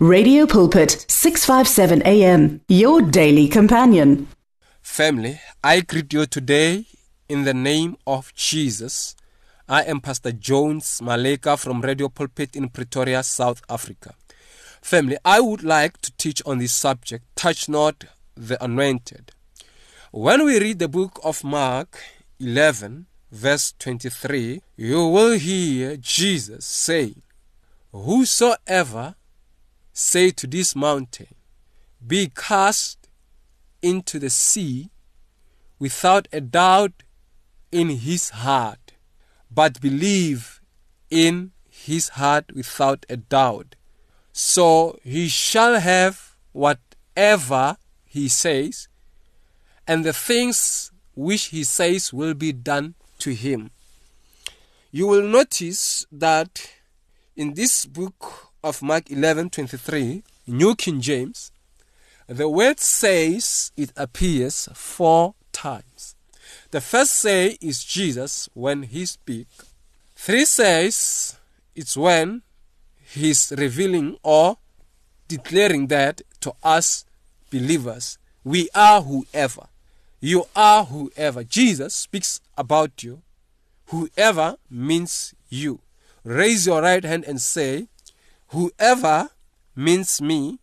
Radio Pulpit 657 AM your daily companion. Family, I greet you today in the name of Jesus. I am Pastor Jones Maleka from Radio Pulpit in Pretoria, South Africa. Family, I would like to teach on this subject touch not the anointed. When we read the book of Mark 11, verse 23, you will hear Jesus saying, Whosoever say to this mountain, Be cast into the sea, without a doubt in his heart, but believe in his heart without a doubt. So he shall have whatever he says, and the things which he says will be done to him. You will notice that in this book of Mark 11:23, New King James, the word says it appears four times. The first say is Jesus when he speak. Three says it's when he's revealing or declaring that to us believers we are whoever. You are whoever. Jesus speaks about you. Whoever means you. Raise your right hand and say, Whoever means me.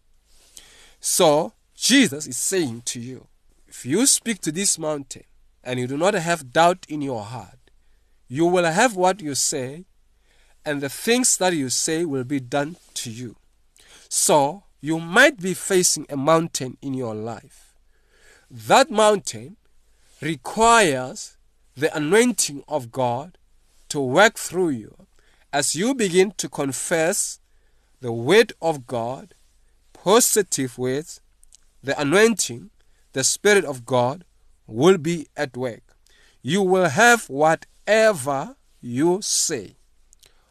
So, Jesus is saying to you, if you speak to this mountain and you do not have doubt in your heart, you will have what you say, and the things that you say will be done to you. So, you might be facing a mountain in your life. That mountain requires the anointing of God to work through you as you begin to confess the word of God, positive words, the anointing, the Spirit of God will be at work. You will have whatever you say.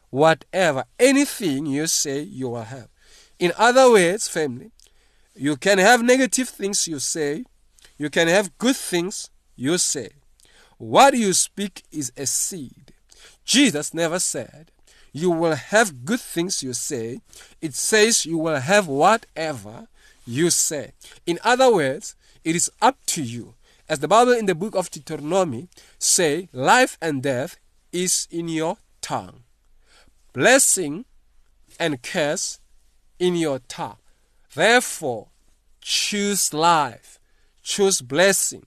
Whatever, anything you say, you will have. In other words, family, you can have negative things you say, you can have good things you say. What you speak is a seed. Jesus never said, You will have good things you say. It says you will have whatever you say. In other words, it is up to you. As the Bible in the book of Deuteronomy say, life and death is in your tongue. Blessing and curse in your tongue. Therefore, choose life, choose blessing,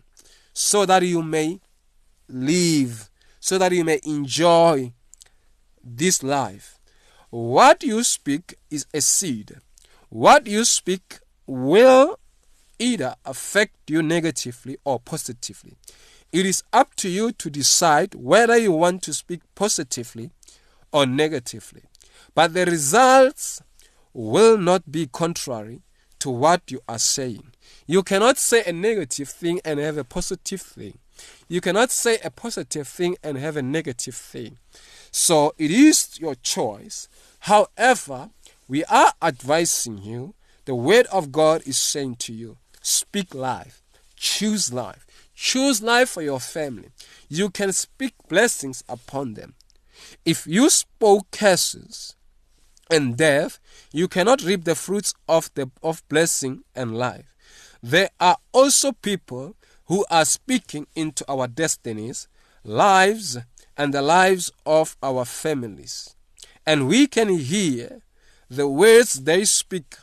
so that you may live, so that you may enjoy this life. What you speak is a seed. What you speak will either affect you negatively or positively. It is up to you to decide whether you want to speak positively or negatively. But the results will not be contrary to what you are saying. You cannot say a negative thing and have a positive thing. You cannot say a positive thing and have a negative thing. So it is your choice. However, we are advising you, the word of God is saying to you, speak life, choose life, choose life for your family. You can speak blessings upon them. If you spoke curses and death, you cannot reap the fruits of the of blessing and life. There are also people who are speaking into our destinies, lives, and the lives of our families. And we can hear the words they speak,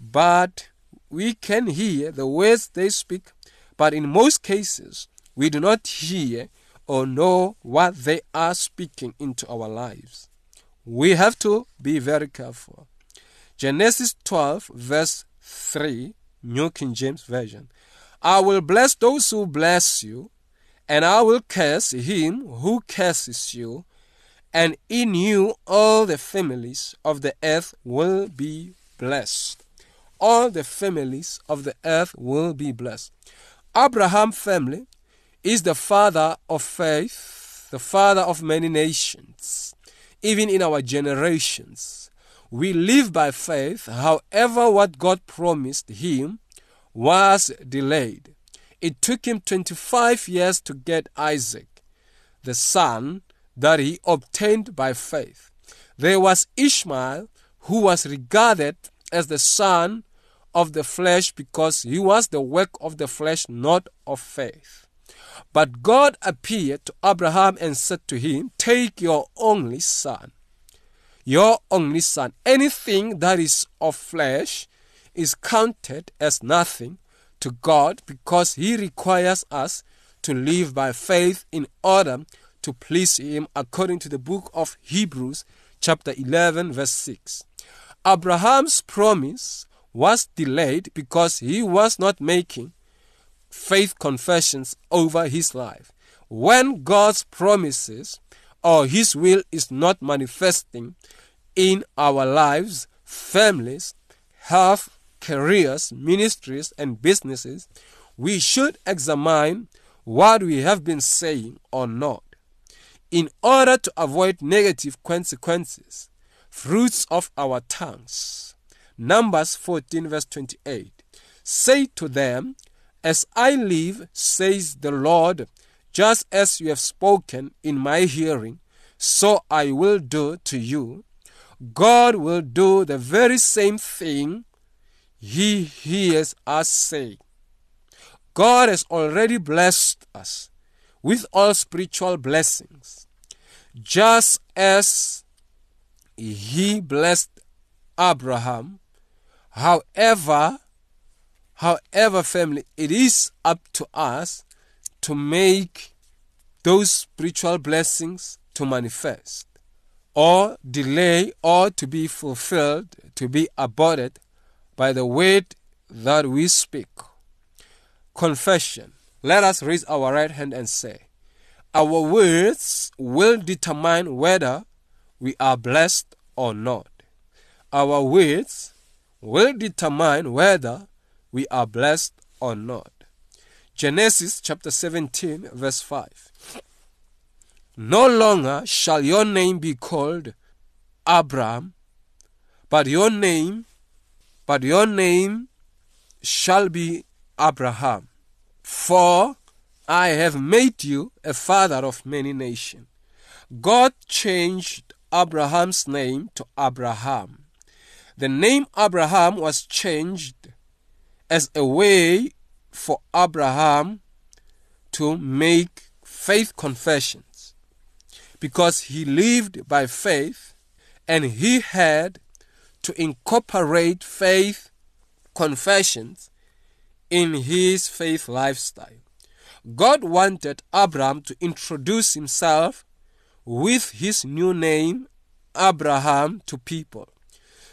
but we can hear the words they speak, but in most cases, we do not hear or know what they are speaking into our lives. We have to be very careful. Genesis 12, verse 3, New King James Version. I will bless those who bless you, and I will curse him who curses you, and in you all the families of the earth will be blessed. All the families of the earth will be blessed. Abraham family is the father of faith, the father of many nations, even in our generations. We live by faith, however, what God promised him was delayed. It took him 25 years to get Isaac, the son that he obtained by faith. There was Ishmael, who was regarded as the son of the flesh because he was the work of the flesh, not of faith. But God appeared to Abraham and said to him, Take your only son, your only son. Anything that is of flesh is counted as nothing to God because he requires us to live by faith in order to please him according to the book of Hebrews chapter 11 verse 6. Abraham's promise was delayed because he was not making faith confessions over his life. When God's promises or his will is not manifesting in our lives, families, health, careers, ministries, and businesses, we should examine what we have been saying or not. In order to avoid negative consequences, fruits of our tongues Numbers 14, verse 28. Say to them, As I live, says the Lord, just as you have spoken in my hearing, so I will do to you. God will do the very same thing he hears us say. God has already blessed us with all spiritual blessings, just as he blessed Abraham However, however, family, it is up to us to make those spiritual blessings to manifest or delay or to be fulfilled, to be aborted by the word that we speak. Confession. Let us raise our right hand and say, Our words will determine whether we are blessed or not. Our words will determine whether we are blessed or not. Genesis chapter 17, verse 5. No longer shall your name be called Abram, but your name, but your name shall be Abraham. For I have made you a father of many nations. God changed Abram's name to Abraham the name Abraham was changed as a way for Abraham to make faith confessions because he lived by faith and he had to incorporate faith confessions in his faith lifestyle. God wanted Abraham to introduce himself with his new name, Abraham, to people.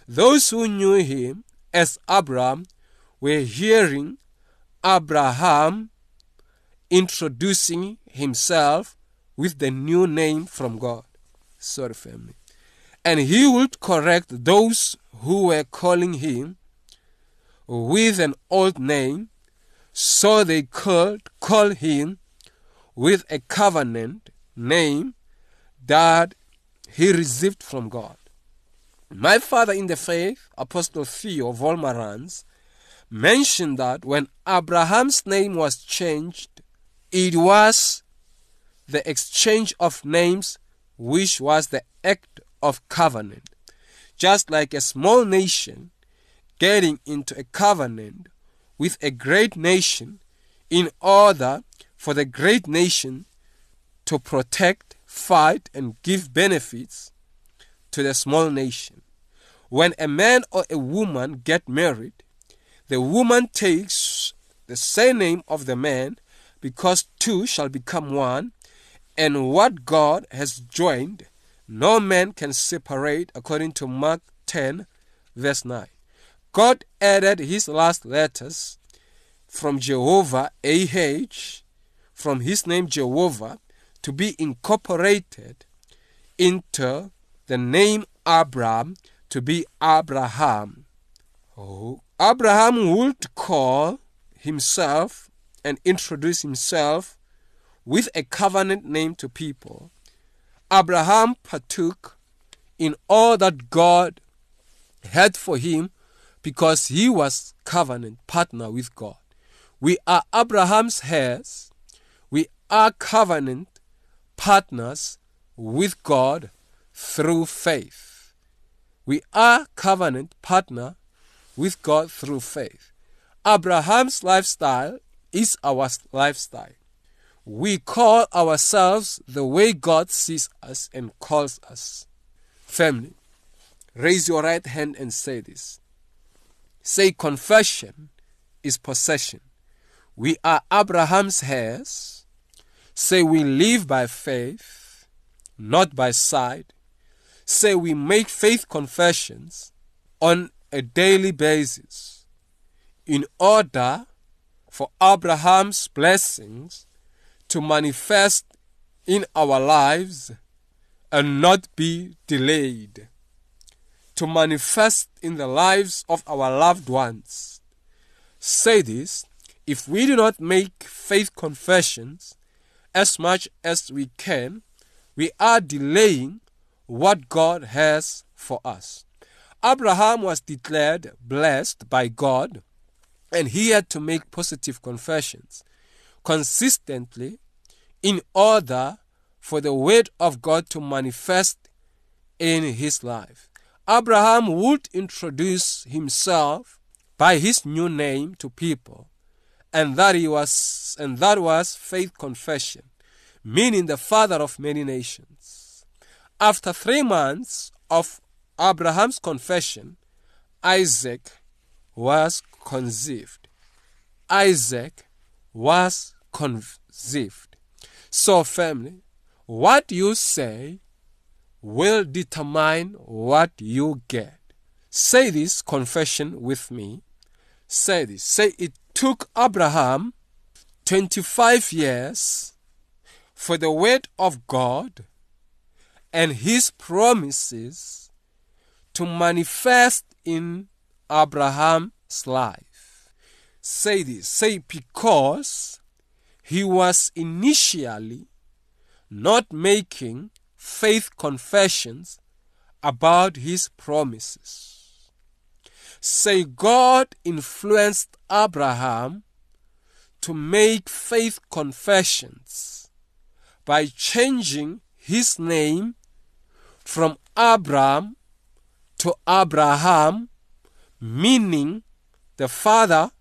Those who knew him as Abram were hearing Abraham introducing himself with the new name from God. Sorry, family. And he would correct those who were calling him with an old name so they could call him with a covenant name that he received from God. My father in the faith, Apostle Theo Wolmarans, mentioned that when Abraham's name was changed, it was the exchange of names which was the act of covenant. Just like a small nation getting into a covenant with a great nation in order for the great nation to protect, fight, and give benefits to the small nation. When a man or a woman get married, the woman takes the surname of the man because two shall become one, and what God has joined, no man can separate, according to Mark 10, verse 9. God added his last letters from Jehovah, AH, from his name Jehovah, to be incorporated into the name Abram, to be Abraham. Oh, Abraham would call himself and introduce himself with a covenant name to people. Abraham partook in all that God had for him because he was covenant partner with God. We are Abraham's heirs. We are covenant partners with God through faith. We are covenant partner with God through faith. Abraham's lifestyle is our lifestyle. We call ourselves the way God sees us and calls us. Family, raise your right hand and say this. Say, confession is possession. We are Abraham's heirs. Say, we live by faith, not by sight. Say, we make faith confessions on a daily basis in order for Abraham's blessings to manifest in our lives and not be delayed, to manifest in the lives of our loved ones. Say this if we do not make faith confessions as much as we can, we are delaying what God has for us. Abraham was declared blessed by God and he had to make positive confessions consistently in order for the word of God to manifest in his life. Abraham would introduce himself by his new name to people, and that he was and that was faith confession, meaning the father of many nations. After three months of Abraham's confession, Isaac was conceived. Isaac was conceived. So, family, what you say will determine what you get. Say this confession with me. Say this. Say it took Abraham 25 years for the word of God and his promises to manifest in Abraham's life. Say this. Say because he was initially not making faith confessions about his promises. Say God influenced Abraham to make faith confessions by changing his name from Abram to Abraham, meaning the father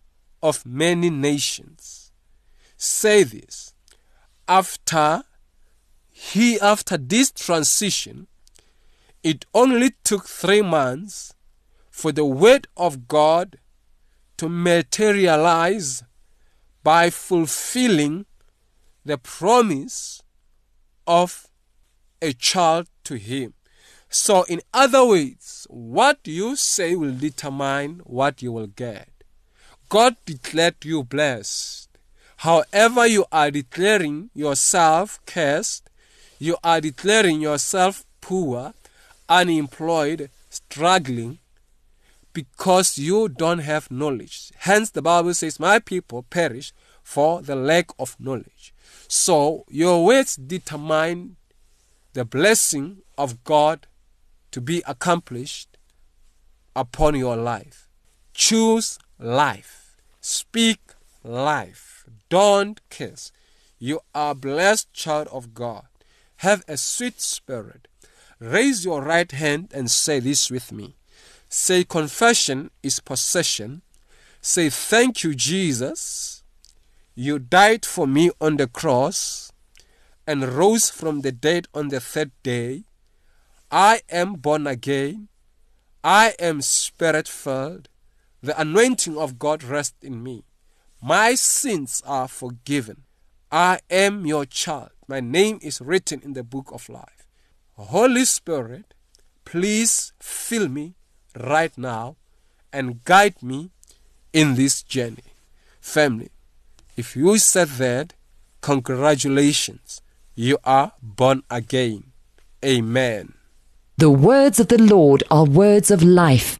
of many nations say this after he after this transition it only took 3 months for the word of God to materialize by fulfilling the promise of a child to him. So, in other words, what you say will determine what you will get. God declared you blessed. However, you are declaring yourself cursed, you are declaring yourself poor, unemployed, struggling, because you don't have knowledge. Hence, the Bible says, My people perish for the lack of knowledge. So, your words determine the blessing of God to be accomplished upon your life. Choose life. Speak life. Don't kiss. You are blessed child of God. Have a sweet spirit. Raise your right hand and say this with me. Say, confession is possession. Say, thank you, Jesus. You died for me on the cross and rose from the dead on the third day. I am born again. I am spirit filled. The anointing of God rests in me. My sins are forgiven. I am your child. My name is written in the book of life. Holy Spirit, please fill me right now and guide me in this journey. Family, if you said that, congratulations, you are born again. Amen. The words of the Lord are words of life.